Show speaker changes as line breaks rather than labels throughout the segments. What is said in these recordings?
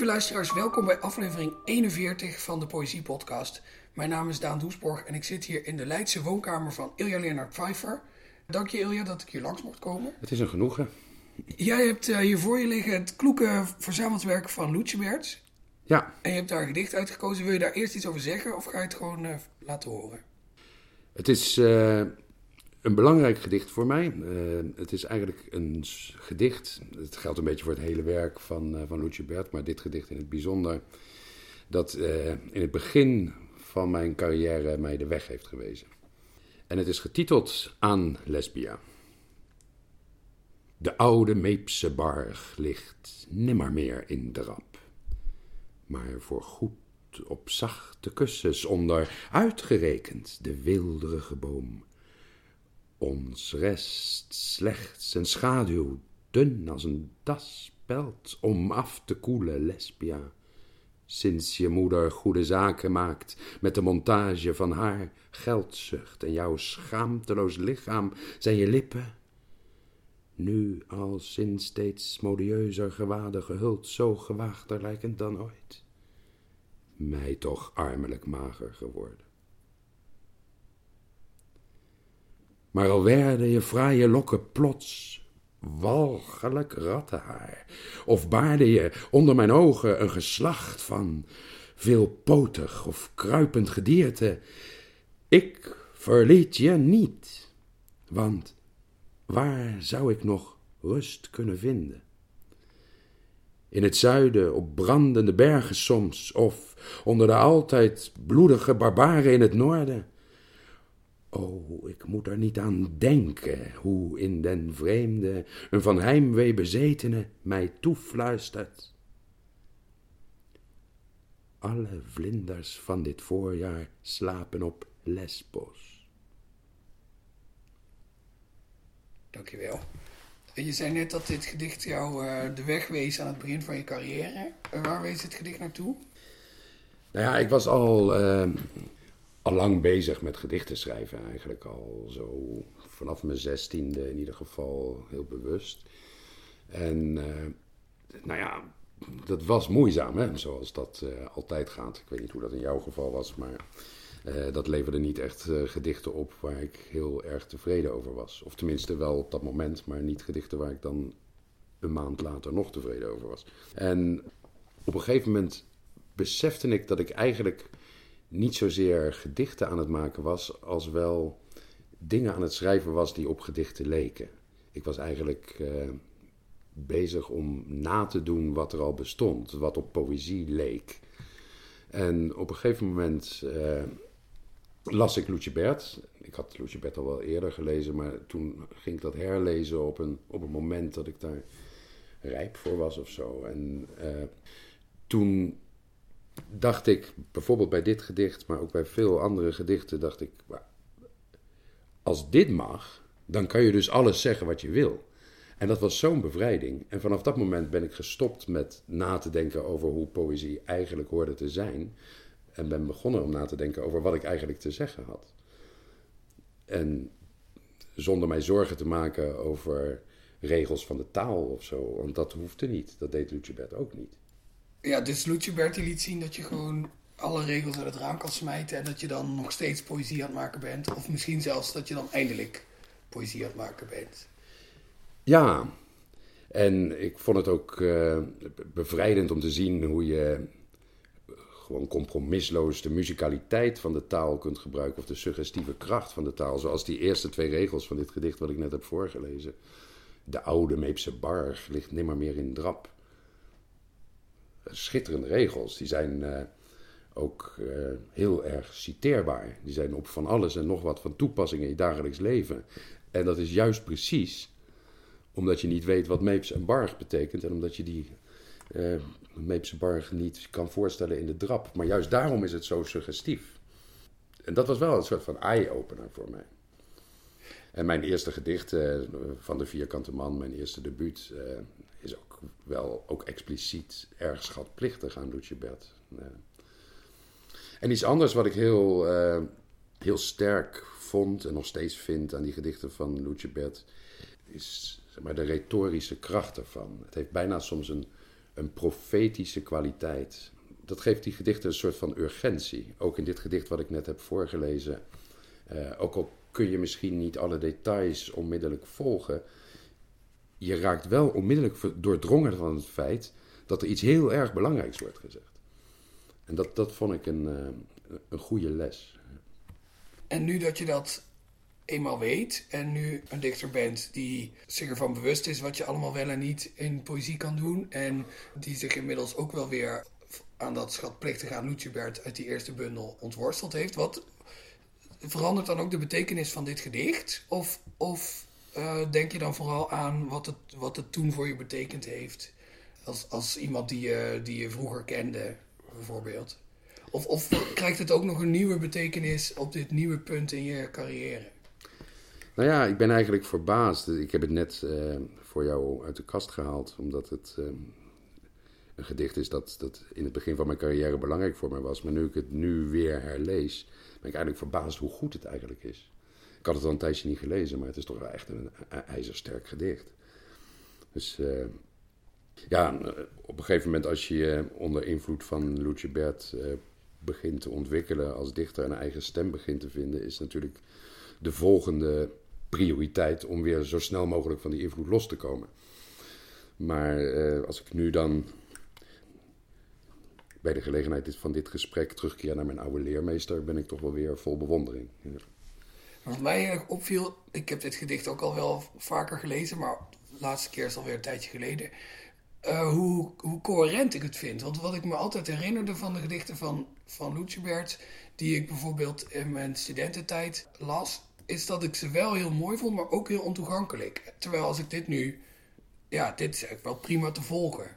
Lieve luisteraars, welkom bij aflevering 41 van de Poëzie Podcast. Mijn naam is Daan Doesborg en ik zit hier in de Leidse woonkamer van Ilja Leonard Pfeiffer. Dank je Ilja dat ik hier langs mocht komen.
Het is een genoegen.
Jij hebt uh, hier voor je liggen het kloeke verzameld werk van Loetjebert.
Ja.
En je hebt daar een gedicht uitgekozen. Wil je daar eerst iets over zeggen of ga je het gewoon uh, laten horen?
Het is uh, een belangrijk gedicht voor mij. het is eigenlijk een gedicht. Het geldt een beetje voor het hele werk van, uh, van Loetjebert, maar dit gedicht in het bijzonder. Dat in het begin van mijn carrière mij de weg heeft gewezen. En het is getiteld Aan Lesbia. De oude Meepse barg ligt nimmer meer in de rap, maar voor goed op zachte kussens onder, uitgerekend de wilderige boom. Ons rest slechts een schaduw, dun als een daspeld, om af te koelen, lesbia. Sinds je moeder goede zaken maakt met de montage van haar geldzucht en jouw schaamteloos lichaam, zijn je lippen nu als in steeds modieuzer gewaden gehuld, zo gewaagder lijkend dan ooit. Mij toch armelijk mager geworden. Maar al werden je fraaie lokken plots walgelijk rattenhaar, of baarde je onder mijn ogen een geslacht van veelpotig of kruipend gedierte, ik verliet je niet, want Waar zou ik nog rust kunnen vinden? In het zuiden, op brandende bergen soms, of onder de altijd bloedige barbaren in het noorden. Oh, ik moet er niet aan denken hoe in den vreemde een van heimwee bezetene mij toefluistert. Alle vlinders van dit voorjaar slapen op Lesbos.
Dankjewel. Je zei net dat dit gedicht jou uh, de weg wees aan het begin van je carrière. Uh, waar wees het gedicht naartoe?
Nou ja, ik was al, uh, al lang bezig met gedichten schrijven. Eigenlijk al zo vanaf mijn zestiende in ieder geval heel bewust. En nou ja, dat was moeizaam, hè? zoals dat altijd gaat. Ik weet niet hoe dat in jouw geval was, maar uh, dat leverde niet echt gedichten op waar ik heel erg tevreden over was. Of tenminste wel op dat moment, maar niet gedichten waar ik dan een maand later nog tevreden over was. En op een gegeven moment besefte ik dat ik eigenlijk niet zozeer gedichten aan het maken was, als wel dingen aan het schrijven was die op gedichten leken. Ik was eigenlijk uh, bezig om na te doen wat er al bestond, wat op poëzie leek. En op een gegeven moment las ik Lucebert. Ik had Lucebert al wel eerder gelezen, maar toen ging ik dat herlezen op een, op een moment dat ik daar rijp voor was of zo. En uh, toen dacht ik, bijvoorbeeld bij dit gedicht, maar ook bij veel andere gedichten, dacht ik, als dit mag, dan kan je dus alles zeggen wat je wil. En dat was zo'n bevrijding. En vanaf dat moment ben ik gestopt met na te denken over hoe poëzie eigenlijk hoorde te zijn. En ben begonnen om na te denken over wat ik eigenlijk te zeggen had. En zonder mij zorgen te maken over regels van de taal of zo. Want dat hoefde niet. Dat deed Lucebert ook niet.
Ja, dus Lucebert die liet zien dat je gewoon alle regels uit het raam kan smijten. En dat je dan nog steeds poëzie aan het maken bent. Of misschien zelfs dat je dan eindelijk poëzie aan het maken bent.
Ja, en ik vond het ook uh, bevrijdend om te zien hoe je gewoon compromisloos de muzikaliteit van de taal kunt gebruiken. Of de suggestieve kracht van de taal. Zoals die eerste twee regels van dit gedicht wat ik net heb voorgelezen. De oude Meepse barg ligt nimmer meer in drap. Schitterende regels. Die zijn uh, ook uh, heel erg citeerbaar. Die zijn op van alles en nog wat van toepassing in je dagelijks leven. En dat is juist precies omdat je niet weet wat Meeps en barg betekent. En omdat je die uh, Meepse Barg niet kan voorstellen in de drap. Maar juist daarom is het zo suggestief. En dat was wel een soort van eye-opener voor mij. En mijn eerste gedicht van de Vierkante Man, mijn eerste debuut, wel ook expliciet erg schatplichtig aan Lucebert. En iets anders wat ik heel, heel sterk vond en nog steeds vind aan die gedichten van Lucebert, is zeg maar, de retorische kracht ervan. Het heeft bijna soms een een profetische kwaliteit. Dat geeft die gedichten een soort van urgentie. Ook in dit gedicht wat ik net heb voorgelezen. Uh, ook al kun je misschien niet alle details onmiddellijk volgen, je raakt wel onmiddellijk doordrongen van het feit dat er iets heel erg belangrijks wordt gezegd. En dat, dat vond ik een, uh, een goede les.
En nu dat je dat eenmaal weet en nu een dichter bent die zich ervan bewust is wat je allemaal wel en niet in poëzie kan doen en die zich inmiddels ook wel weer aan dat schatplichtige aan Lucibert uit die eerste bundel ontworsteld heeft, wat verandert dan ook de betekenis van dit gedicht? Of, of uh, denk je dan vooral aan wat het, wat het toen voor je betekend heeft? Als, als iemand die je, die je vroeger kende, bijvoorbeeld. Of, of krijgt het ook nog een nieuwe betekenis op dit nieuwe punt in je carrière?
Nou ja, ik ben eigenlijk verbaasd. Ik heb het net uh, voor jou uit de kast gehaald, omdat het uh, een gedicht is dat, dat in het begin van mijn carrière belangrijk voor mij was. Maar nu ik het nu weer herlees, ben ik eigenlijk verbaasd hoe goed het eigenlijk is. Ik had het al een tijdje niet gelezen, maar het is toch wel echt een, ijzersterk gedicht. Dus uh, ja, op een gegeven moment als je je onder invloed van Lucebert uh, begint te ontwikkelen als dichter en een eigen stem begint te vinden, is natuurlijk de volgende prioriteit om weer zo snel mogelijk van die invloed los te komen. Maar als ik nu dan bij de gelegenheid van dit gesprek terugkeer naar mijn oude leermeester, ben ik toch wel weer vol bewondering.
Wat mij opviel, ik heb dit gedicht ook al wel vaker gelezen, maar de laatste keer is alweer een tijdje geleden. Uh, hoe, hoe coherent ik het vind. Want wat ik me altijd herinnerde van de gedichten van, van Lucebert, die ik bijvoorbeeld in mijn studententijd las, is dat ik ze wel heel mooi vond, maar ook heel ontoegankelijk. Terwijl als ik dit nu, ja, dit is eigenlijk wel prima te volgen.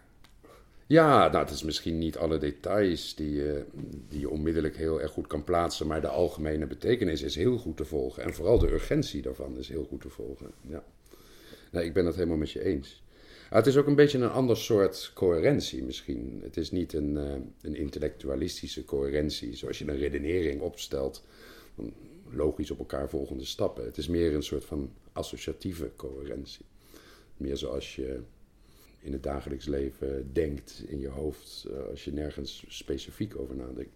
Ja, nou, het is misschien niet alle details die je, die je onmiddellijk heel erg goed kan plaatsen, maar de algemene betekenis is heel goed te volgen. En vooral de urgentie daarvan is heel goed te volgen. Ja. Nee, ik ben het helemaal met je eens. het is ook een beetje een ander soort coherentie misschien. Het is niet een, uh, een intellectualistische coherentie, zoals je een redenering opstelt, logisch op elkaar volgende stappen. Het is meer een soort van associatieve coherentie. Meer zoals je in het dagelijks leven denkt in je hoofd eh, als je nergens specifiek over nadenkt.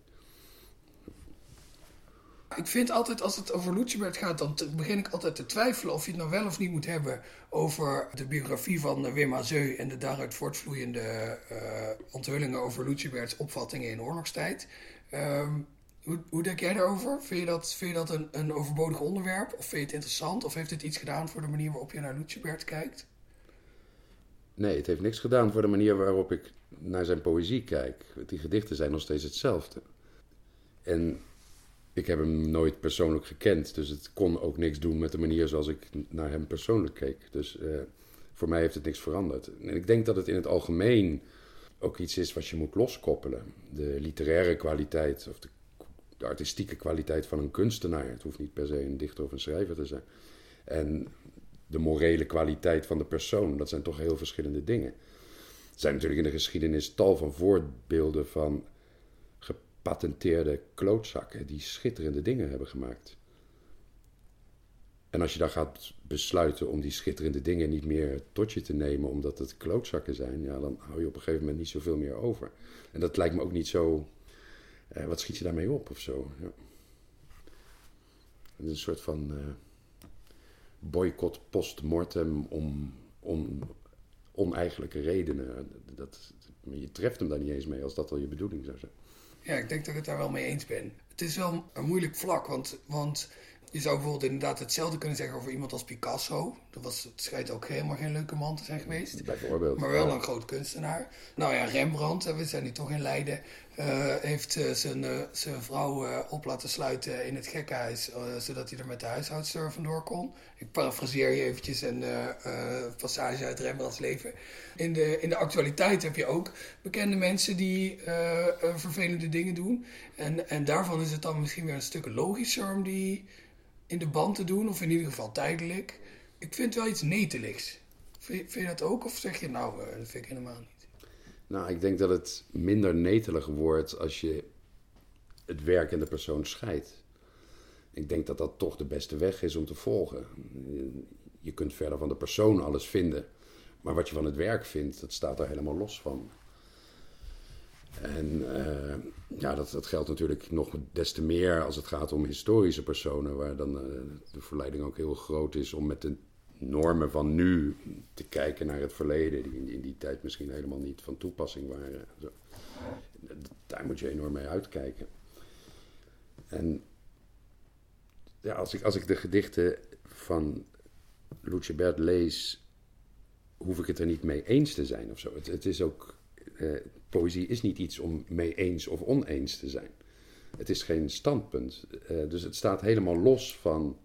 Ik vind altijd als het over Lucebert gaat, dan begin ik altijd te twijfelen of je het nou wel of niet moet hebben over de biografie van Wim Azeu en de daaruit voortvloeiende uh, onthullingen over Luceberts opvattingen in oorlogstijd. Um, hoe, hoe, denk jij daarover? Vind je dat, vind je dat een, een overbodig onderwerp? Of vind je het interessant? Of heeft het iets gedaan voor de manier waarop je naar Lucebert kijkt?
Nee, het heeft niks gedaan voor de manier waarop ik naar zijn poëzie kijk. Die gedichten zijn nog steeds hetzelfde. En ik heb hem nooit persoonlijk gekend, dus het kon ook niks doen met de manier zoals ik naar hem persoonlijk keek. Dus uh, voor mij heeft het niks veranderd. En ik denk dat het in het algemeen ook iets is wat je moet loskoppelen. De literaire kwaliteit of de, de artistieke kwaliteit van een kunstenaar. Het hoeft niet per se een dichter of een schrijver te zijn. En de morele kwaliteit van de persoon. Dat zijn toch heel verschillende dingen. Er zijn natuurlijk in de geschiedenis tal van voorbeelden van gepatenteerde klootzakken die schitterende dingen hebben gemaakt. En als je dan gaat besluiten om die schitterende dingen niet meer tot je te nemen omdat het klootzakken zijn, ja, dan hou je op een gegeven moment niet zoveel meer over. En dat lijkt me ook niet zo. Eh, wat schiet je daarmee op of zo? Ja. Het is een soort van. Eh, boycott post-mortem om, om oneigenlijke redenen. Dat, je treft hem daar niet eens mee als dat al je bedoeling zou zijn.
Ja, ik denk dat ik het daar wel mee eens ben. Het is wel een moeilijk vlak, want, want je zou bijvoorbeeld inderdaad hetzelfde kunnen zeggen over iemand als Picasso. Dat was, het schijnt ook helemaal geen leuke man te zijn geweest.
Bijvoorbeeld.
Maar wel een groot kunstenaar. Nou ja, Rembrandt, we zijn nu toch in Leiden, uh, heeft uh, zijn, uh, zijn vrouw op laten sluiten in het gekkenhuis, zodat hij er met de huishoudster vandoor kon. Ik parafraseer je eventjes een passage uit Rembrandts leven. In de, in de actualiteit heb je ook bekende mensen die vervelende dingen doen. En, en daarvan is het dan misschien weer een stuk logischer om die in de band te doen, of in ieder geval tijdelijk. Ik vind wel iets neteligs. Vind, je dat ook, of zeg je nou, dat vind ik helemaal niet?
Nou, ik denk dat het minder netelig wordt als je het werk en de persoon scheidt. Ik denk dat dat toch de beste weg is om te volgen. Je kunt verder van de persoon alles vinden. Maar wat je van het werk vindt, dat staat er helemaal los van. En uh, ja, dat, dat geldt natuurlijk nog des te meer als het gaat om historische personen, waar dan uh, de verleiding ook heel groot is om met de normen van nu te kijken naar het verleden, die in, in die tijd misschien helemaal niet van toepassing waren. Zo. Daar moet je enorm mee uitkijken. En ja, als, ik, als ik de gedichten van Lucebert lees, hoef ik het er niet mee eens te zijn of zo. Het, het is ook, eh, poëzie is niet iets om mee eens of oneens te zijn. Het is geen standpunt. Uh, dus het staat helemaal los van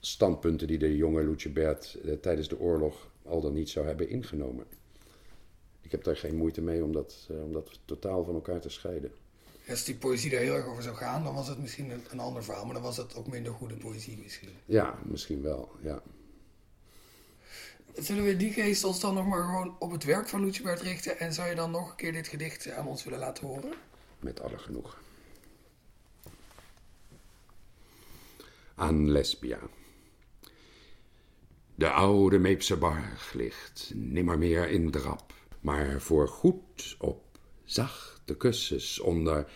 standpunten die de jonge Lucebert uh, tijdens de oorlog al dan niet zou hebben ingenomen. Ik heb daar geen moeite mee om dat, om dat totaal van elkaar te scheiden.
Als die poëzie daar heel erg over zou gaan, dan was het misschien een, een ander verhaal, maar dan was het ook minder goede poëzie misschien.
Ja, misschien wel, ja.
Zullen we die geest ons dan nog maar gewoon op het werk van Lucebert richten en zou je dan nog een keer dit gedicht aan ons willen laten horen?
Met alle genoeg. Aan Lesbia. De oude Meepse barg ligt nimmer meer in drap, maar voor goed op zachte kussens onder,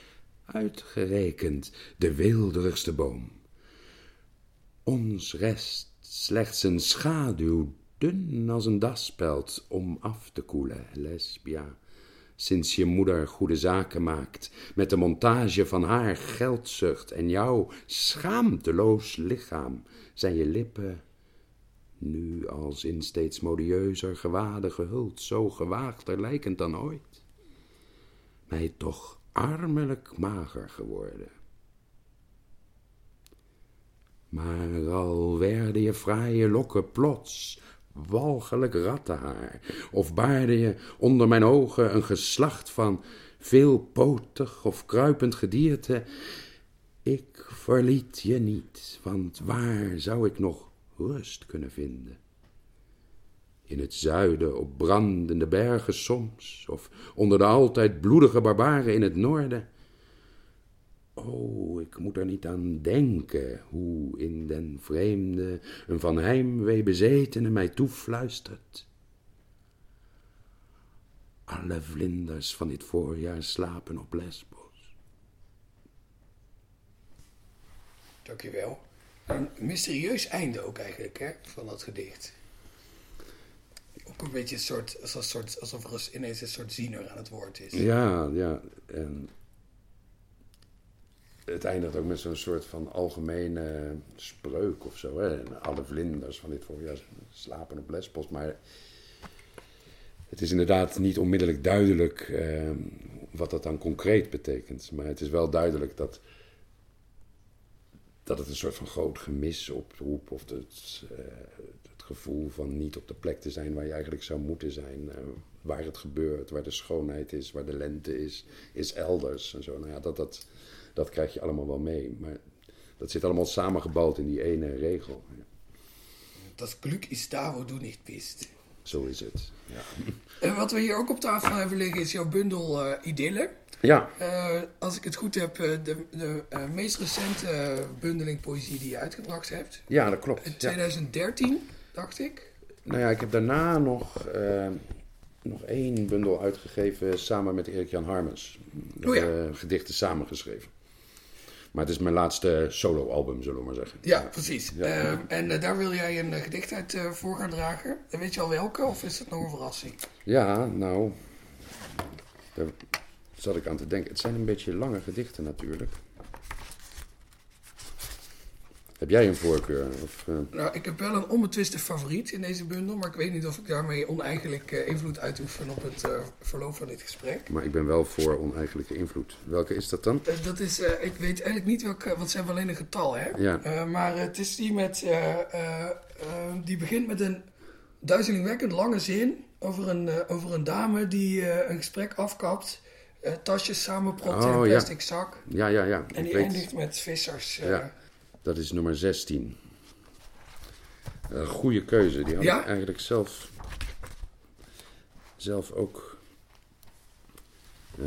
uitgerekend, de weelderigste boom. Ons rest slechts een schaduw, dun als een daspeld, om af te koelen, lesbia. Sinds je moeder goede zaken maakt, met de montage van haar geldzucht en jouw schaamteloos lichaam, zijn je lippen nu als in steeds modieuzer gewaden gehuld, zo gewaagder lijkend dan ooit, mij toch armelijk mager geworden. Maar al werden je fraaie lokken plots walgelijk rattenhaar, of baarde je onder mijn ogen een geslacht van veelpotig of kruipend gedierte, ik verliet je niet, want waar zou ik nog rust kunnen vinden. In het zuiden op brandende bergen soms, of onder de altijd bloedige barbaren in het noorden. Oh, ik moet er niet aan denken hoe in den vreemde een van heimwee bezetene mij toefluistert. Alle vlinders van dit voorjaar slapen op Lesbos.
Dankjewel een mysterieus einde ook eigenlijk hè, van dat gedicht. Ook een beetje een soort, als een soort, alsof er ineens een soort ziener aan het woord is.
Ja, ja. En het eindigt ook met zo'n soort van algemene spreuk of zo. Hè. Alle vlinders van dit voorjaar slapen op Lesbos. Maar het is inderdaad niet onmiddellijk duidelijk eh, wat dat dan concreet betekent. Maar het is wel duidelijk dat dat het een soort van groot gemis oproept. Of het, uh, het gevoel van niet op de plek te zijn waar je eigenlijk zou moeten zijn. Uh, waar het gebeurt, waar de schoonheid is, waar de lente is, is elders. En zo. Nou ja, dat, dat, dat krijg je allemaal wel mee. Maar dat zit allemaal samengebald in die ene regel.
Dat geluk is daar waar du niet bist.
Zo is het, ja.
En wat we hier ook op tafel hebben liggen is jouw bundel uh, Idylle.
Ja.
Uh, als ik het goed heb, de, de uh, meest recente bundeling poëzie die je uitgebracht hebt.
Ja, dat klopt.
In 2013, ja. dacht ik.
Nou ja, ik heb daarna nog, nog één bundel uitgegeven samen met Erik-Jan Harmens.
Oh ja.
gedichten samengeschreven. Maar het is mijn laatste solo-album, zullen we maar zeggen.
Ja, precies. Ja. en daar wil jij een gedicht uit voor gaan dragen. Weet je al welke, of is het nog een verrassing?
Ja, nou zat ik aan te denken. Het zijn een beetje lange gedichten natuurlijk. Heb jij een voorkeur? Of, uh...
Nou, ik heb wel een onbetwiste favoriet in deze bundel, maar ik weet niet of ik daarmee oneigenlijk uh, invloed uitoefen op het uh, verloop van dit gesprek.
Maar ik ben wel voor oneigenlijke invloed. Welke is dat dan?
dat is, ik weet eigenlijk niet welke, want zijn alleen een getal, hè?
Ja.
maar het is die met, die begint met een duizelingwekkend lange zin over een, over een dame die een gesprek afkapt tasjes samenpropt oh, in een plastic
ja.
zak.
Ja, ja, ja.
En die eindigt met vissers.
Ja, dat is nummer 16. Een goede keuze. Die had
ja?
ik eigenlijk zelf, zelf ook. Uh,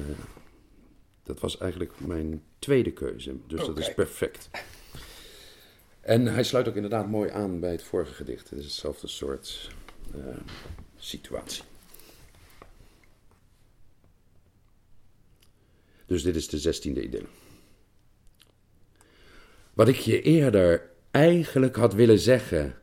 dat was eigenlijk mijn tweede keuze. Dus okay. dat is perfect. En hij sluit ook inderdaad mooi aan bij het vorige gedicht. Het is hetzelfde soort situatie. Dus dit is de zestiende idylle. Wat ik je eerder eigenlijk had willen zeggen,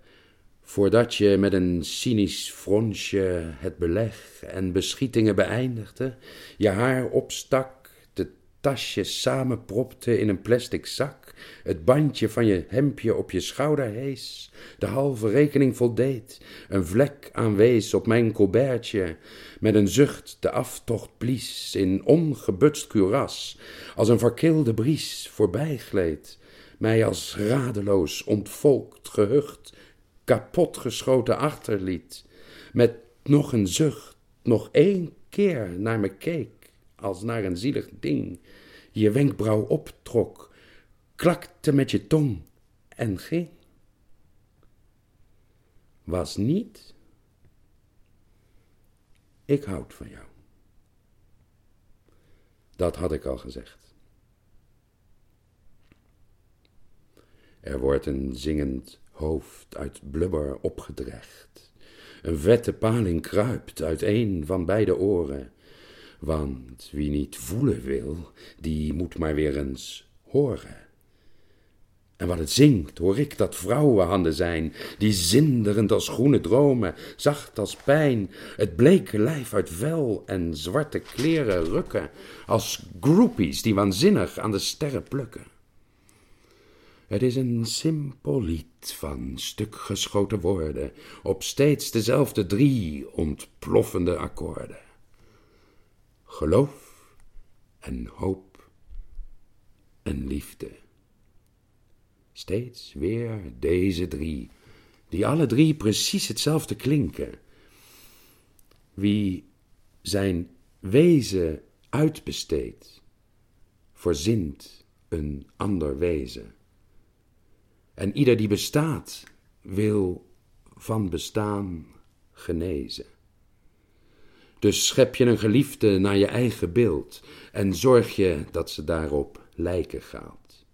voordat je met een cynisch fronsje het beleg en beschietingen beëindigde, je haar opstak, de tasjes samenpropte in een plastic zak, het bandje van je hemdje op je schouder hees, de halve rekening voldeed, een vlek aanwees op mijn colbertje, met een zucht de aftocht blies in ongebutst kuras, als een verkilde bries voorbijgleed, mij als radeloos, ontvolkt, gehucht, kapotgeschoten achterliet, met nog een zucht, nog één keer naar me keek, als naar een zielig ding, je wenkbrauw optrok, klakte met je tong en ging. Was niet, ik houd van jou. Dat had ik al gezegd. Er wordt een zingend hoofd uit blubber opgedrecht. Een vette paling kruipt uit een van beide oren. Want wie niet voelen wil, die moet maar weer eens horen. En wat het zingt, hoor ik dat vrouwenhanden zijn, die zinderend als groene dromen, zacht als pijn, het bleke lijf uit vel en zwarte kleren rukken, als groupies die waanzinnig aan de sterren plukken. Het is een simpel lied van stuk geschoten woorden op steeds dezelfde drie ontploffende akkoorden. Geloof en hoop en liefde. Steeds weer deze drie, die alle drie precies hetzelfde klinken. Wie zijn wezen uitbesteedt, verzint een ander wezen. En ieder die bestaat, wil van bestaan genezen. Dus schep je een geliefde naar je eigen beeld en zorg je dat ze daarop lijken gaat.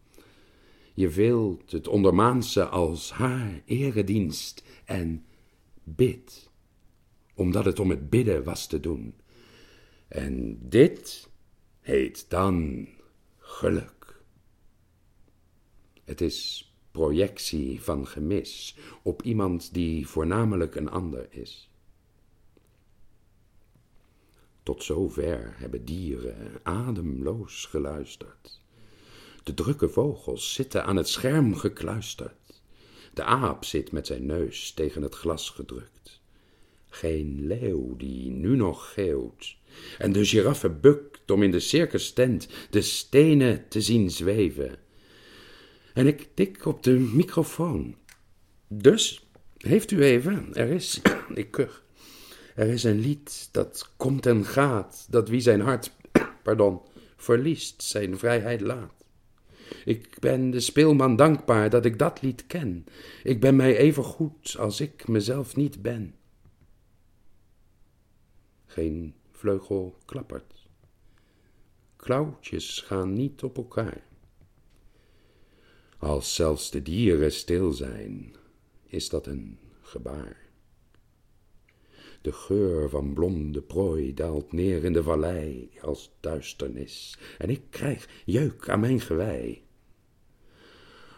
Je wilt het ondermaanse als haar eredienst en bid, omdat het om het bidden was te doen. En dit heet dan geluk. Het is projectie van gemis op iemand die voornamelijk een ander is. Tot zover hebben dieren ademloos geluisterd. De drukke vogels zitten aan het scherm gekluisterd. De aap zit met zijn neus tegen het glas gedrukt. Geen leeuw die nu nog geeuwt. En de giraffe bukt om in de circus tent de stenen te zien zweven. En ik tik op de microfoon. Dus, heeft u even, er is, ik kuch, er is een lied dat komt en gaat, dat wie zijn hart, pardon, verliest, zijn vrijheid laat. Ik ben de speelman dankbaar dat ik dat lied ken. Ik ben mij even goed als ik mezelf niet ben. Geen vleugel klappert. Klauwtjes gaan niet op elkaar. Als zelfs de dieren stil zijn, is dat een gebaar. De geur van blonde prooi daalt neer in de vallei als duisternis, en ik krijg jeuk aan mijn gewei.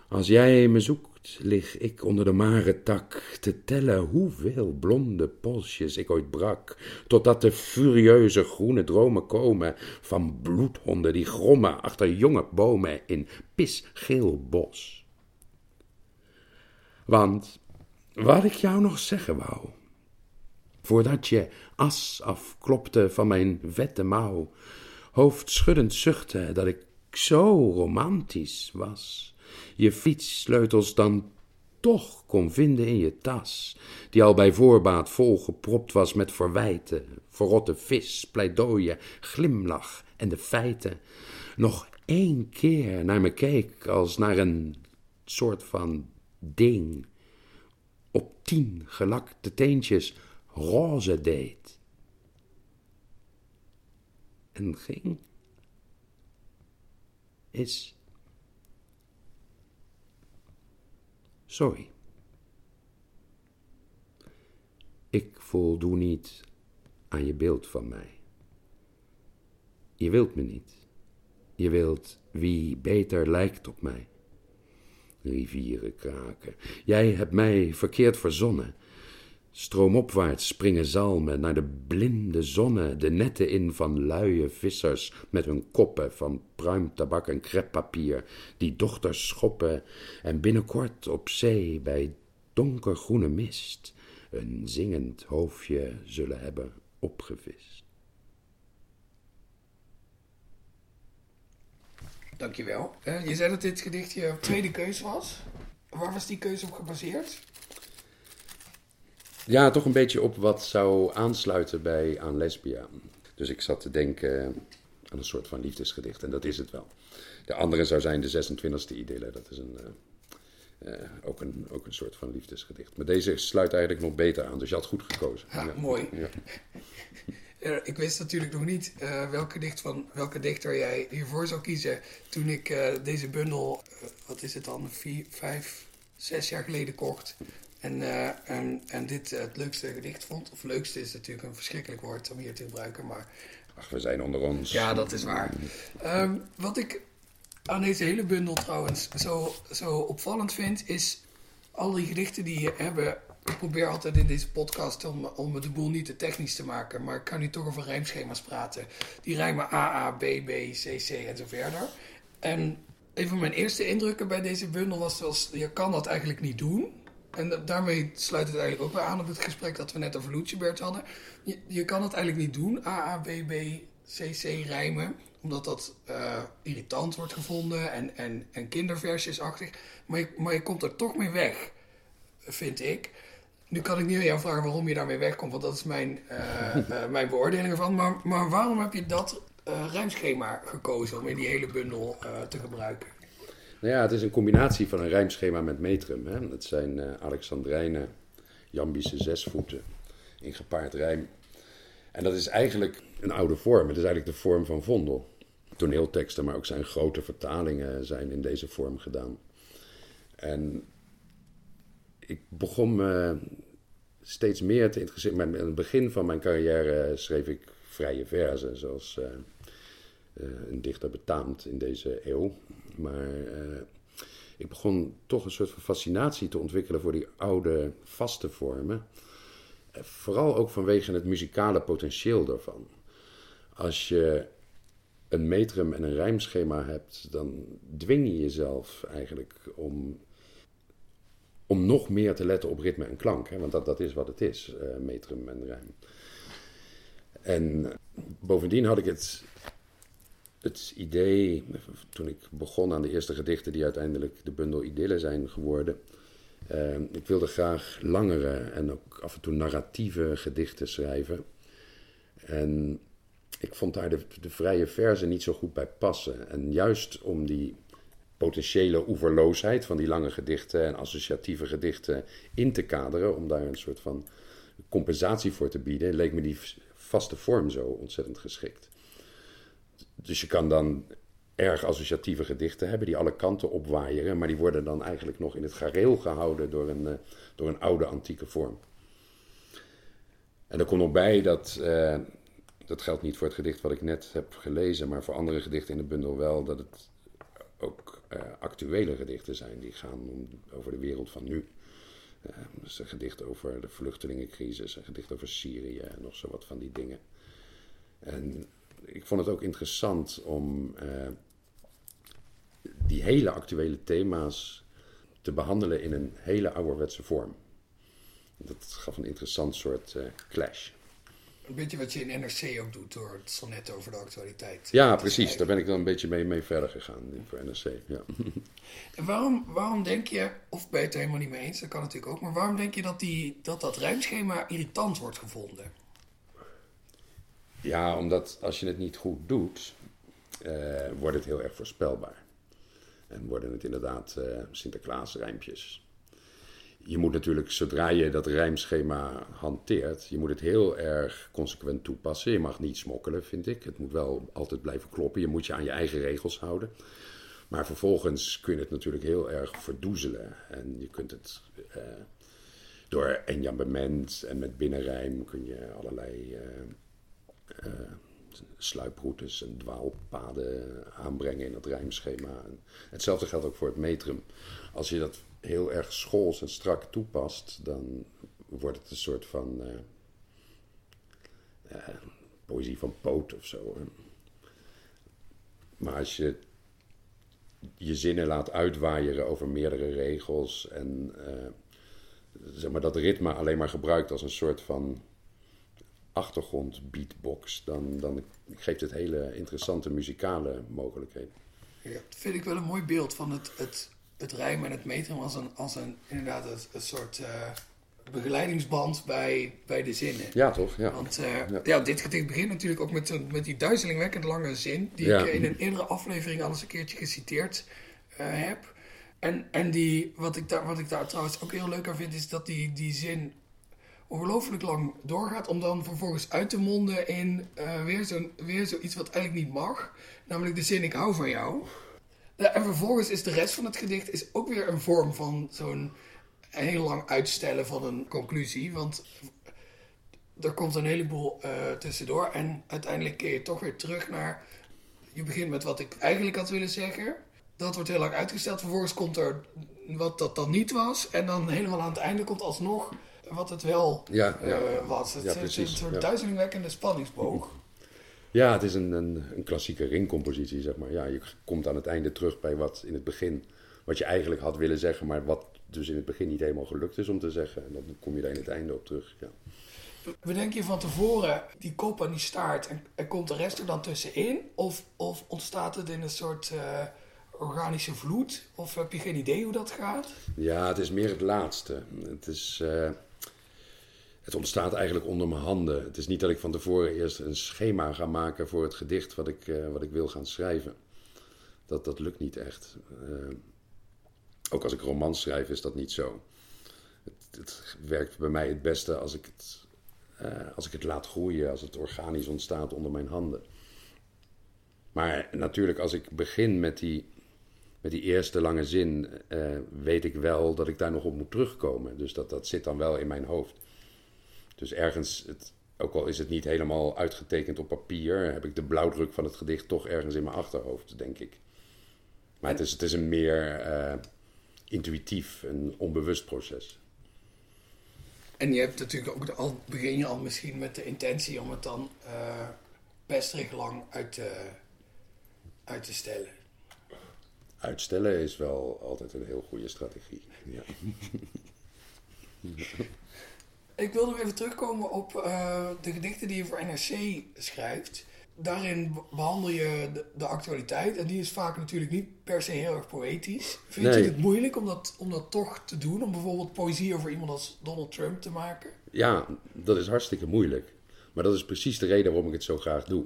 Als jij me zoekt, lig ik onder de mare tak te tellen hoeveel blonde polsjes ik ooit brak, totdat de furieuze groene dromen komen van bloedhonden die grommen achter jonge bomen in pisgeel bos. Want wat ik jou nog zeggen wou, voordat je as afklopte van mijn vette mouw, hoofdschuddend zuchtte dat ik zo romantisch was, je fietssleutels dan toch kon vinden in je tas, die al bij voorbaat volgepropt was met verwijten, verrotte vis, pleidooien, glimlach en de feiten, nog één keer naar me keek als naar een soort van ding, op tien gelakte teentjes roze deed. En ging, is Sorry. Ik voldoe niet aan je beeld van mij. Je wilt me niet. je wilt wie beter lijkt op mij. Rivieren kraken. Jij hebt mij verkeerd verzonnen. Stroomopwaarts springen zalmen naar de blinde zonne, de netten in van luie vissers met hun koppen van pruimtabak en kreppapier, die dochters schoppen en binnenkort op zee bij donkergroene mist een zingend hoofdje zullen hebben opgevist.
Dankjewel. Uh, je zei dat dit gedicht je tweede keuze was. Waar was die keuze op gebaseerd?
Ja, toch een beetje op wat zou aansluiten bij aan lesbia. Dus ik zat te denken aan een soort van liefdesgedicht. En dat is het wel. De andere zou zijn de 26e idylle. Dat is een, uh, uh, ook, een, ook een soort van liefdesgedicht. Maar deze sluit eigenlijk nog beter aan. Dus je had goed gekozen.
Ja, mooi. Ja. ik wist natuurlijk nog niet uh, welke, dicht van, welke dichter jij hiervoor zou kiezen. Toen ik deze bundel, wat is het dan, vier, vijf, zes jaar geleden kocht. En, uh, en, en dit het leukste gedicht vond. Of leukste is natuurlijk een verschrikkelijk woord om hier te gebruiken, maar...
Ach, we zijn onder ons.
Ja, dat is waar. Um, wat ik aan deze hele bundel trouwens zo, zo opvallend vind, is al die gedichten die je hebben... Ik probeer altijd in deze podcast om, om de boel niet te technisch te maken, maar ik kan nu toch over rijmschema's praten. Die rijmen A, A, B, B, C, C en zo verder. En een van mijn eerste indrukken bij deze bundel was, was je kan dat eigenlijk niet doen. En daarmee sluit het eigenlijk ook weer aan op het gesprek dat we net over Lucibert hadden. Je, je kan het eigenlijk niet doen, A, A, B, B, C, C rijmen. Omdat dat uh, irritant wordt gevonden en, en, en kinderversjesachtig. Maar je, maar je komt er toch mee weg, vind ik. Nu kan ik niet aan jou vragen waarom je daarmee wegkomt, want dat is mijn, uh, uh, mijn beoordeling ervan. Maar, maar waarom heb je dat rijmschema gekozen om in die hele bundel te gebruiken?
Nou ja, het is een combinatie van een rijmschema met metrum. Hè. Het zijn uh, Alexandrijnen, Jambische zesvoeten in gepaard rijm. En dat is eigenlijk een oude vorm. Het is eigenlijk de vorm van Vondel. Toneelteksten, maar ook zijn grote vertalingen zijn in deze vorm gedaan. En ik begon me steeds meer te interesseren. Aan het begin van mijn carrière schreef ik vrije verzen, zoals uh, uh, een dichter betaamt in deze eeuw. Maar uh, ik begon toch een soort van fascinatie te ontwikkelen voor die oude vaste vormen. Uh, vooral ook vanwege het muzikale potentieel daarvan. Als je een metrum en een rijmschema hebt, dan dwing je jezelf eigenlijk om, om nog meer te letten op ritme en klank. Hè? Want dat, dat is wat het is, uh, metrum en rijm. En bovendien had ik het het idee, toen ik begon aan de eerste gedichten die uiteindelijk de bundel Idylle zijn geworden. Uh, ik wilde graag langere en ook af en toe narratieve gedichten schrijven. En ik vond daar de, de vrije verse niet zo goed bij passen. En juist om die potentiële oeverloosheid van die lange gedichten en associatieve gedichten in te kaderen, om daar een soort van compensatie voor te bieden, leek me die vaste vorm zo ontzettend geschikt. Dus je kan dan erg associatieve gedichten hebben die alle kanten opwaaieren, maar die worden dan eigenlijk nog in het gareel gehouden door een, uh, door een oude antieke vorm. En er komt nog bij dat, uh, dat geldt niet voor het gedicht wat ik net heb gelezen, maar voor andere gedichten in de bundel wel, dat het ook uh, actuele gedichten zijn die gaan om, over de wereld van nu. dus een gedicht over de vluchtelingencrisis, een gedicht over Syrië en nog zo wat van die dingen. En ik vond het ook interessant om uh, die hele actuele thema's te behandelen in een hele ouderwetse vorm. Dat gaf een interessant soort uh, clash.
Een beetje wat je in NRC ook doet door het sonnet over de actualiteit.
Ja, precies. Daar ben ik dan een beetje mee, mee verder gegaan voor NRC. Ja.
En waarom, waarom denk je, of ben je het er helemaal niet mee eens, dat kan natuurlijk ook, maar waarom denk je dat die, dat, dat ruimschema irritant wordt gevonden?
Ja, omdat als je het niet goed doet, uh, wordt het heel erg voorspelbaar. En worden het inderdaad uh, Sinterklaas-rijmpjes. Je moet natuurlijk, zodra je dat rijmschema hanteert, je moet het heel erg consequent toepassen. Je mag niet smokkelen, vind ik. Het moet wel altijd blijven kloppen. Je moet je aan je eigen regels houden. Maar vervolgens kun je het natuurlijk heel erg verdoezelen. En je kunt het uh, door enjambement en met binnenrijm kun je allerlei uh, sluiproutes en dwaalpaden aanbrengen in het rijmschema. En hetzelfde geldt ook voor het metrum. Als je dat heel erg schools en strak toepast, dan wordt het een soort van uh, poëzie van Poot of zo. Maar als je je zinnen laat uitwaaieren over meerdere regels en zeg maar dat ritme alleen maar gebruikt als een soort van achtergrond beatbox, dan, dan geeft het hele interessante muzikale mogelijkheden.
Ja, dat vind ik wel een mooi beeld van het, het, het rijmen en het metrum als een, als een inderdaad een, een soort uh, begeleidingsband bij, bij de zinnen.
Ja, toch? Ja.
Want uh, ja. ja. dit gedicht begint natuurlijk ook met, met die duizelingwekkend lange zin, die ja. ik in een eerdere aflevering al eens een keertje geciteerd uh, heb. En, en die, wat, ik daar, wat ik daar trouwens ook heel leuk aan vind, is dat die, die zin ongelooflijk lang doorgaat om dan vervolgens uit te monden in uh, weer, zo, weer zoiets wat eigenlijk niet mag. Namelijk de zin ik hou van jou. Ja, en vervolgens is de rest van het gedicht is ook weer een vorm van zo'n heel lang uitstellen van een conclusie. Want er komt een heleboel uh, tussendoor en uiteindelijk keer je toch weer terug naar... Je begint met wat ik eigenlijk had willen zeggen. Dat wordt heel lang uitgesteld. Vervolgens komt er wat dat dan niet was. En dan helemaal aan het einde komt alsnog wat het wel
ja, ja.
Uh, was. Het,
Ja,
is een soort
ja.
duizelingwekkende spanningsboog.
Ja, het is een, een, een klassieke ringcompositie, zeg maar. Ja, je komt aan het einde terug bij wat in het begin, wat je eigenlijk had willen zeggen, maar wat dus in het begin niet helemaal gelukt is om te zeggen. En dan kom je daar in het einde op terug. Ja.
Bedenk je van tevoren die kop en die staart en, en komt de rest er dan tussenin? Of, of ontstaat het in een soort eh, organische vloed? Of heb je geen idee hoe dat gaat?
Ja, het is meer het laatste. Het, is, eh, het ontstaat eigenlijk onder mijn handen. Het is niet dat ik van tevoren eerst een schema ga maken voor het gedicht wat ik, eh, wat ik wil gaan schrijven. Dat, dat lukt niet echt. Eh, ook als ik romans schrijf is dat niet zo. Het, het werkt bij mij het beste als ik het, eh, als ik het laat groeien, als het organisch ontstaat onder mijn handen. Maar natuurlijk, als ik begin met die, met die eerste lange zin, weet ik wel dat ik daar nog op moet terugkomen. Dus dat, dat zit dan wel in mijn hoofd. Dus ergens, het, ook al is het niet helemaal uitgetekend op papier, heb ik de blauwdruk van het gedicht toch ergens in mijn achterhoofd, denk ik. Maar het is, het is een meer eh, intuïtief, een onbewust proces.
En je hebt natuurlijk ook al, begin je al misschien met de intentie om het dan uh, best lang uit te, uit te stellen.
Uitstellen is wel altijd een heel goede strategie. Ja.
Ik wil nog even terugkomen op uh, de gedichten die je voor NRC schrijft. Daarin behandel je de, de, actualiteit en die is vaak natuurlijk niet per se heel erg poëtisch. Vind
Nee.
je het moeilijk om dat, om dat toch te doen? Om bijvoorbeeld poëzie over iemand als Donald Trump te maken?
ja, dat is hartstikke moeilijk. Maar dat is precies de reden waarom ik het zo graag doe.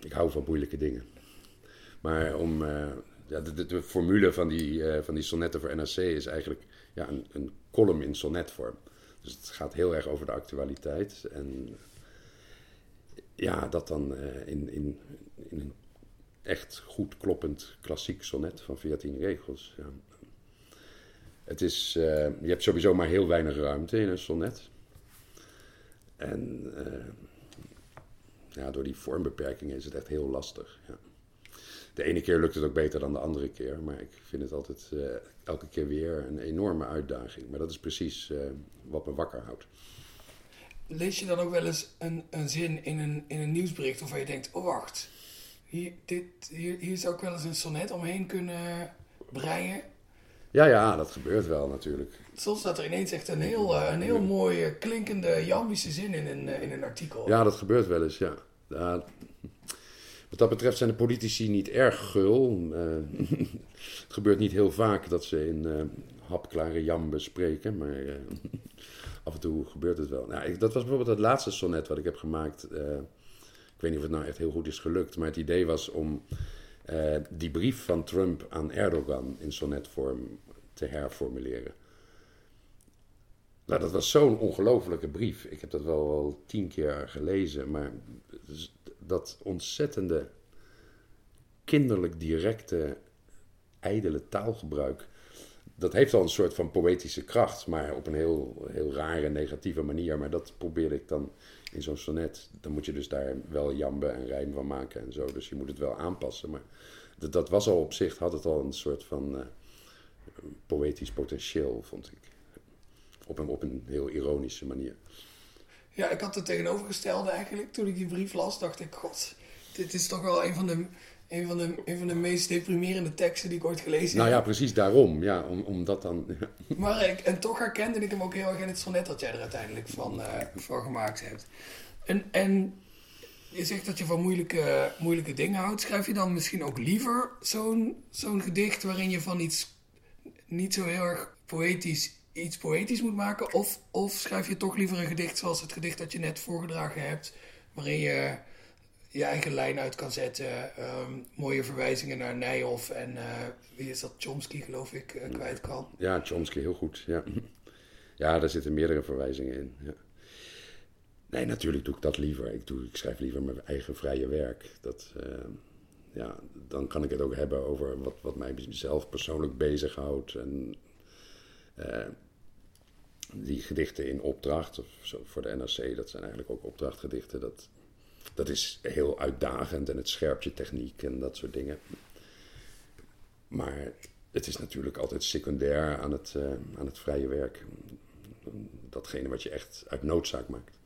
Ik hou van moeilijke dingen. Maar om, uh, ja, de, de, de, formule van die, uh, van die sonnetten voor NRC is eigenlijk ja, een, een column in sonnetvorm. Dus het gaat heel erg over de actualiteit. En ja, dat dan uh, in, in, in een echt goed kloppend klassiek sonnet van 14 regels. Ja. Het is, uh, je hebt sowieso maar heel weinig ruimte in een sonnet. En uh, ja, door die vormbeperkingen is het echt heel lastig. Ja. De ene keer lukt het ook beter dan de andere keer, maar ik vind het altijd elke keer weer een enorme uitdaging. Maar dat is precies wat me wakker houdt.
Lees je dan ook wel eens een, een zin in een, in een nieuwsbericht waarvan je denkt: oh wacht, hier, dit, hier, hier zou ik wel eens een sonnet omheen kunnen breien?
Ja, ja, dat gebeurt wel natuurlijk.
Soms staat er ineens echt een heel, uh, een heel mooie klinkende jambische zin in een, uh, in een artikel.
Ja, dat gebeurt wel eens, ja. ja wat dat betreft zijn de politici niet erg gul. Uh, het gebeurt niet heel vaak dat ze in hapklare jamben spreken, maar af en toe gebeurt het wel. Nou, ik, dat was bijvoorbeeld het laatste sonnet wat ik heb gemaakt. ik weet niet of het nou echt heel goed is gelukt, maar het idee was om die brief van Trump aan Erdogan in sonnetvorm te herformuleren. Nou, dat was zo'n ongelofelijke brief. Ik heb dat wel, wel tien keer gelezen, maar dat ontzettende, kinderlijk directe, ijdele taalgebruik, dat heeft al een soort van poëtische kracht, maar op een heel, heel rare, negatieve manier. Maar dat probeerde ik dan in zo'n sonnet. Dan moet je dus daar wel jambe en rijm van maken en zo. Dus je moet het wel aanpassen. Maar dat, dat was al op zich, had het al een soort van uh, poëtisch potentieel, vond ik. Op een, op een heel ironische manier.
Ja, ik had het tegenovergestelde eigenlijk. Toen ik die brief las, dacht ik, god, dit is toch wel een van de een van, de, een van de meest deprimerende teksten die ik ooit gelezen heb.
Nou ja, precies daarom. Ja, om, om dat dan...
maar ik, en toch herkende ik hem ook heel erg in het sonnet dat jij er uiteindelijk van, uh, van gemaakt hebt. En, en je zegt dat je van moeilijke, moeilijke dingen houdt. Schrijf je dan misschien ook liever zo'n zo'n gedicht waarin je van iets niet zo heel erg poëtisch iets poëtisch moet maken? Of, of schrijf je toch liever een gedicht zoals het gedicht dat je net voorgedragen hebt, waarin je je eigen lijn uit kan zetten. Ehm, mooie verwijzingen naar Nijhoff en uh, wie is dat? Chomsky, geloof ik, uh, kwijt kan.
Ja, Chomsky, heel goed. Ja. ja, daar zitten meerdere verwijzingen in. Ja. Nee, natuurlijk doe ik dat liever. Ik, doe, ik schrijf liever mijn eigen vrije werk. Dat, uh, ja, dan kan ik het ook hebben over wat, wat mij zelf persoonlijk bezighoudt. En die gedichten in opdracht, of zo, voor de NRC, dat zijn eigenlijk ook opdrachtgedichten. Dat, dat is heel uitdagend en het scherpt je techniek en dat soort dingen. Maar het is natuurlijk altijd secundair aan het, uh, aan het vrije werk. Datgene wat je echt uit noodzaak maakt.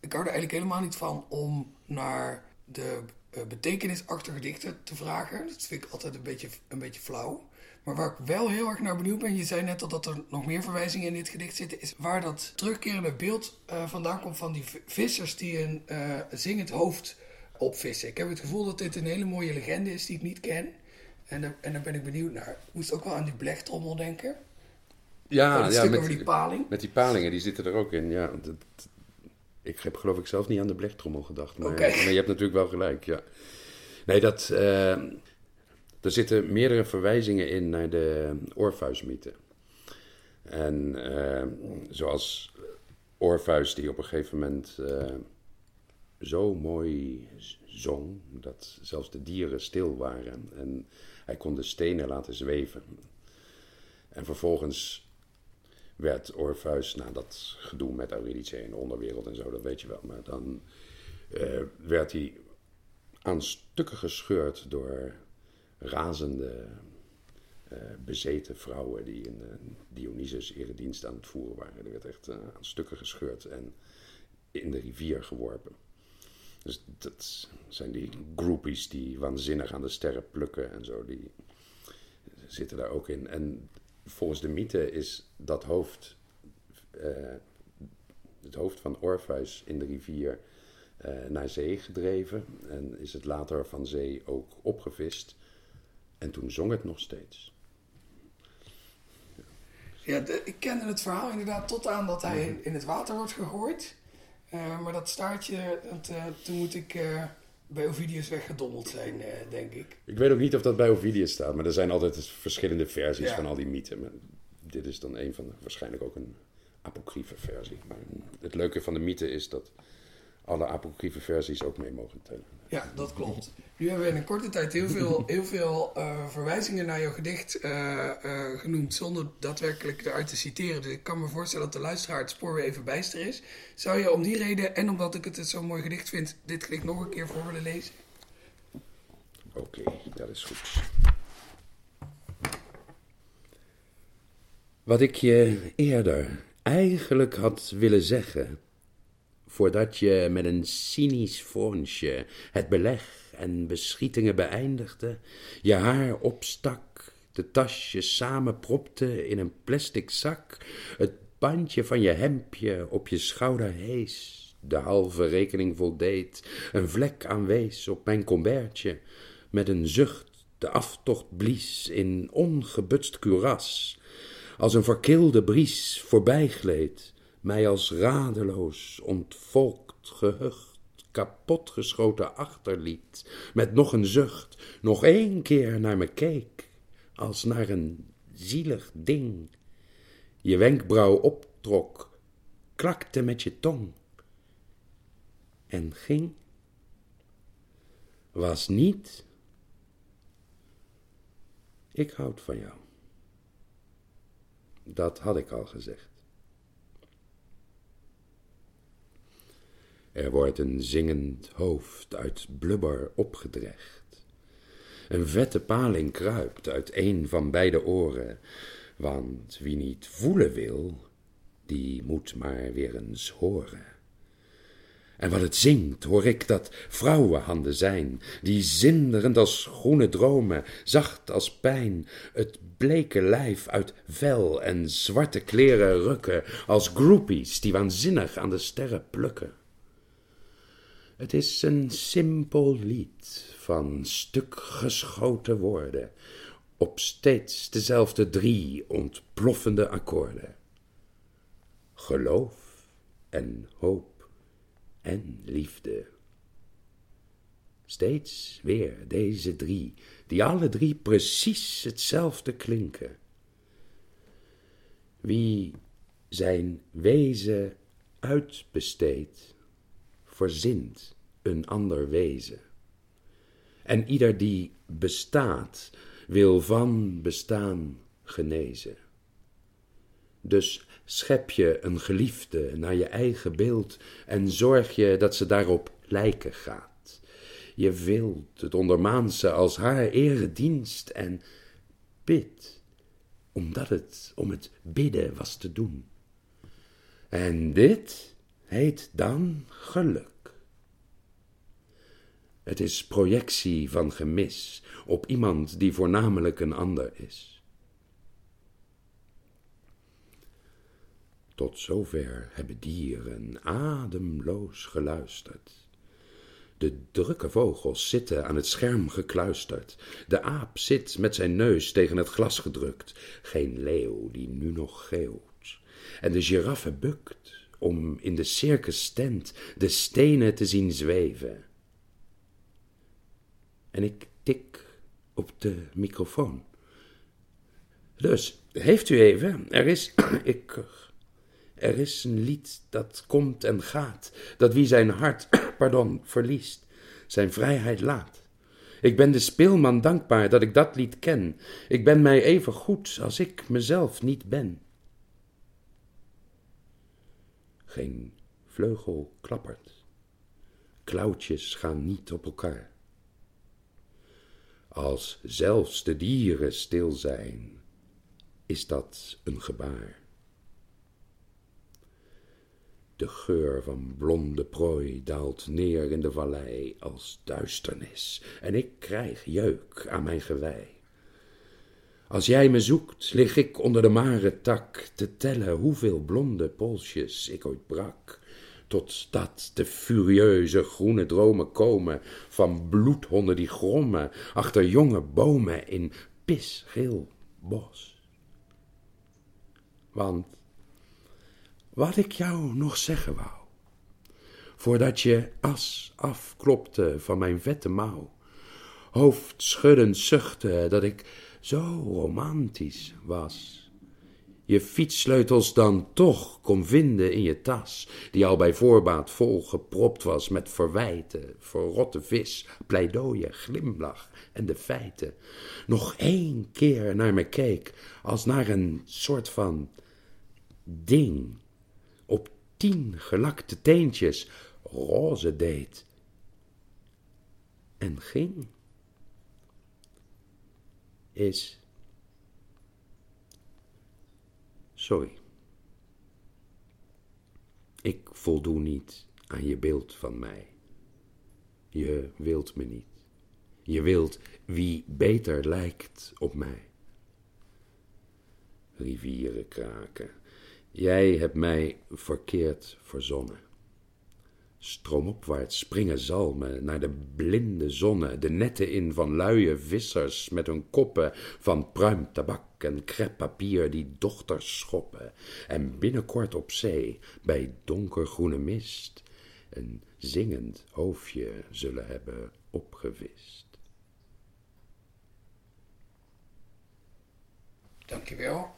Ik hou er eigenlijk helemaal niet van om naar de uh, betekenis achter gedichten te vragen. Dat vind ik altijd een beetje, een beetje flauw. Maar waar ik wel heel erg naar benieuwd ben, je zei net al dat er nog meer verwijzingen in dit gedicht zitten, is waar dat terugkerende beeld uh, vandaan komt van die vissers die een uh, zingend hoofd opvissen. Ik heb het gevoel dat dit een hele mooie legende is die ik niet ken. En, daar, en daar ben ik benieuwd naar. Ik moest ook wel aan die blechtrommel denken.
Ja, ja
met, die paling.
met die palingen, die zitten er ook in. Ja, dat, ik heb geloof ik zelf niet aan de blechtrommel gedacht. Maar, maar je hebt natuurlijk wel gelijk, ja. Nee, dat... Uh, er zitten meerdere verwijzingen in naar de Orpheus-mythe. En uh, zoals Orpheus, die op een gegeven moment uh, zo mooi zong dat zelfs de dieren stil waren. En hij kon de stenen laten zweven. En vervolgens werd Orpheus, na dat gedoe met Eurydice in de onderwereld en zo, dat weet je wel, maar dan uh, werd hij aan stukken gescheurd door razende, uh, bezeten vrouwen die in uh, Dionysus eredienst aan het voeren waren. Er werd echt uh, aan stukken gescheurd en in de rivier geworpen. Dus dat zijn die groupies die waanzinnig aan de sterren plukken en zo. Die zitten daar ook in. En volgens de mythe is dat hoofd, het hoofd van Orpheus in de rivier, naar zee gedreven. En is het later van zee ook opgevist. En toen zong het nog steeds.
Ja, ik kende het verhaal inderdaad tot aan dat hij mhm. in het water wordt gegooid. Uh, maar dat staartje, dat, uh, toen moet ik uh, bij Ovidius weggedommeld zijn, denk ik.
Ik weet ook niet of dat bij Ovidius staat, maar er zijn altijd verschillende versies van al die mythen. Maar dit is dan een van, waarschijnlijk ook een apocryfe versie. Maar het leuke van de mythe is dat alle apocryfe versies ook mee mogen tellen.
Ja, dat klopt. Nu hebben we in een korte tijd heel veel, heel veel uh, verwijzingen naar jouw gedicht uh, uh, genoemd, zonder daadwerkelijk eruit te citeren. Dus ik kan me voorstellen dat de luisteraar het spoor weer even bijster is. Zou je om die reden, en omdat ik het zo'n mooi gedicht vind, dit gedicht nog een keer voor willen lezen?
Oké, okay, dat is goed. Wat ik je eerder eigenlijk had willen zeggen voordat je met een cynisch fronsje het beleg en beschietingen beëindigde, je haar opstak, de tasjes samenpropte in een plastic zak, het bandje van je hemdje op je schouder hees, de halve rekening voldeed, een vlek aanwees op mijn combertje, met een zucht de aftocht blies in ongebutst kuras, als een verkilde bries voorbijgleed, mij als radeloos, ontvolkt, gehucht, kapotgeschoten achterliet, met nog een zucht, nog één keer naar me keek, als naar een zielig ding, je wenkbrauw optrok, klakte met je tong en ging, was niet, ik houd van jou. dat had ik al gezegd. Er wordt een zingend hoofd uit blubber opgedrecht. Een vette paling kruipt uit een van beide oren, want wie niet voelen wil, die moet maar weer eens horen. En wat het zingt, hoor ik dat vrouwenhanden zijn, die zinderend als groene dromen, zacht als pijn, het bleke lijf uit vel en zwarte kleren rukken, als groupies die waanzinnig aan de sterren plukken. Het is een simpel lied van stuk geschoten woorden, op steeds dezelfde drie ontploffende akkoorden. Geloof en hoop en liefde. Steeds weer deze drie, die alle drie precies hetzelfde klinken. Wie zijn wezen uitbesteedt, verzint een ander wezen. En ieder die bestaat, wil van bestaan genezen. Dus schep je een geliefde naar je eigen beeld en zorg je dat ze daarop lijken gaat. Je wilt het ondermaanse als haar eredienst en bid, omdat het om het bidden was te doen. En dit heet dan geluk. Het is projectie van gemis op iemand die voornamelijk een ander is. Tot zover hebben dieren ademloos geluisterd. De drukke vogels zitten aan het scherm gekluisterd. De aap zit met zijn neus tegen het glas gedrukt. Geen leeuw die nu nog geeuwt. En de giraffe bukt om in de circus tent de stenen te zien zweven en ik tik op de microfoon. Dus, heeft u even, er is, ik, er is een lied dat komt en gaat, dat wie zijn hart, pardon, verliest, zijn vrijheid laat. Ik ben de speelman dankbaar dat ik dat lied ken. Ik ben mij even goed als ik mezelf niet ben. Geen vleugel klappert. Klauwtjes gaan niet op elkaar als zelfs de dieren stil zijn, is dat een gebaar. De geur van blonde prooi daalt neer in de vallei als duisternis, en ik krijg jeuk aan mijn gewei. Als jij me zoekt, lig ik onder de mare tak te tellen hoeveel blonde polsjes ik ooit brak totdat de furieuze groene dromen komen van bloedhonden die grommen achter jonge bomen in pisgeel bos. Want wat ik jou nog zeggen wou, voordat je as afklopte van mijn vette mouw, hoofdschuddend zuchtte dat ik zo romantisch was. Je fietssleutels dan toch kon vinden in je tas, die al bij voorbaat vol gepropt was met verwijten, verrotte vis, pleidooien, glimlach en de feiten, nog één keer naar me keek als naar een soort van ding, op tien gelakte teentjes roze deed en ging, is Sorry. Ik voldoe niet aan je beeld van mij. Je wilt me niet. Je wilt wie beter lijkt op mij. Rivieren kraken. Jij hebt mij verkeerd verzonnen. Stroomopwaarts springen zalmen naar de blinde zonne, de netten in van luie vissers met hun koppen van pruimtabak en kreppapier die dochters schoppen, en binnenkort op zee, bij donkergroene mist, een zingend hoofdje zullen hebben opgevist.
Dankjewel.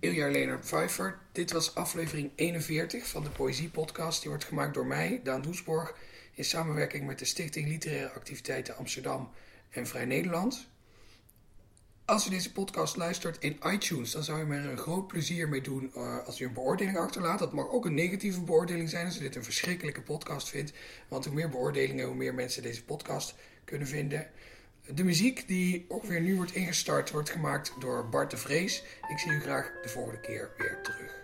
Ilja Leonard Pfeiffer. Dit was aflevering 41 van de Poëzie-podcast. Die wordt gemaakt door mij, Daan Doesborg, in samenwerking met de Stichting Literaire Activiteiten Amsterdam en Vrij Nederland. Als u deze podcast luistert in iTunes, dan zou je me er een groot plezier mee doen uh, als u een beoordeling achterlaat. Dat mag ook een negatieve beoordeling zijn als u dit een verschrikkelijke podcast vindt. Want hoe meer beoordelingen, hoe meer mensen deze podcast kunnen vinden. De muziek die ongeveer nu wordt ingestart, wordt gemaakt door Bart de Vrees. Ik zie u graag de volgende keer weer terug.